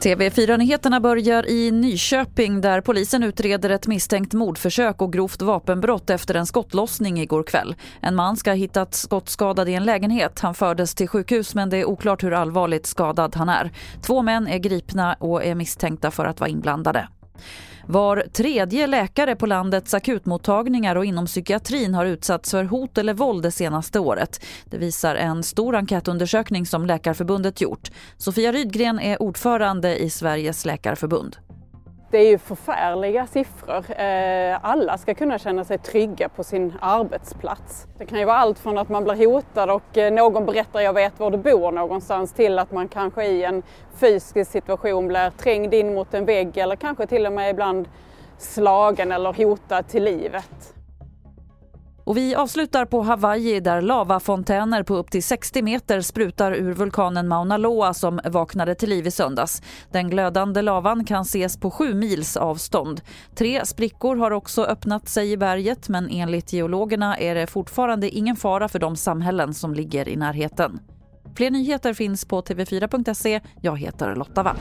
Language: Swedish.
TV4-nyheterna börjar i Nyköping där polisen utreder ett misstänkt mordförsök och grovt vapenbrott efter en skottlossning igår kväll. En man ska ha hittats skottskadad i en lägenhet. Han fördes till sjukhus men det är oklart hur allvarligt skadad han är. Två män är gripna och är misstänkta för att vara inblandade. Var tredje läkare på landets akutmottagningar och inom psykiatrin har utsatts för hot eller våld det senaste året. Det visar en stor enkätundersökning som Läkarförbundet gjort. Sofia Rydgren är ordförande i Sveriges läkarförbund. Det är ju förfärliga siffror. Eh, alla ska kunna känna sig trygga på sin arbetsplats. Det kan ju vara allt från att man blir hotad och eh, någon berättar jag vet var du bor någonstans till att man kanske i en fysisk situation blir trängd in mot en vägg eller kanske till och med ibland slagen eller hotad till livet. Och vi avslutar på Hawaii där lavafontäner på upp till 60 meter sprutar ur vulkanen Mauna Loa som vaknade till liv i söndags. Den glödande lavan kan ses på sju mils avstånd. Tre sprickor har också öppnat sig i berget men enligt geologerna är det fortfarande ingen fara för de samhällen som ligger i närheten. Fler nyheter finns på tv4.se. Jag heter Lotta Wall.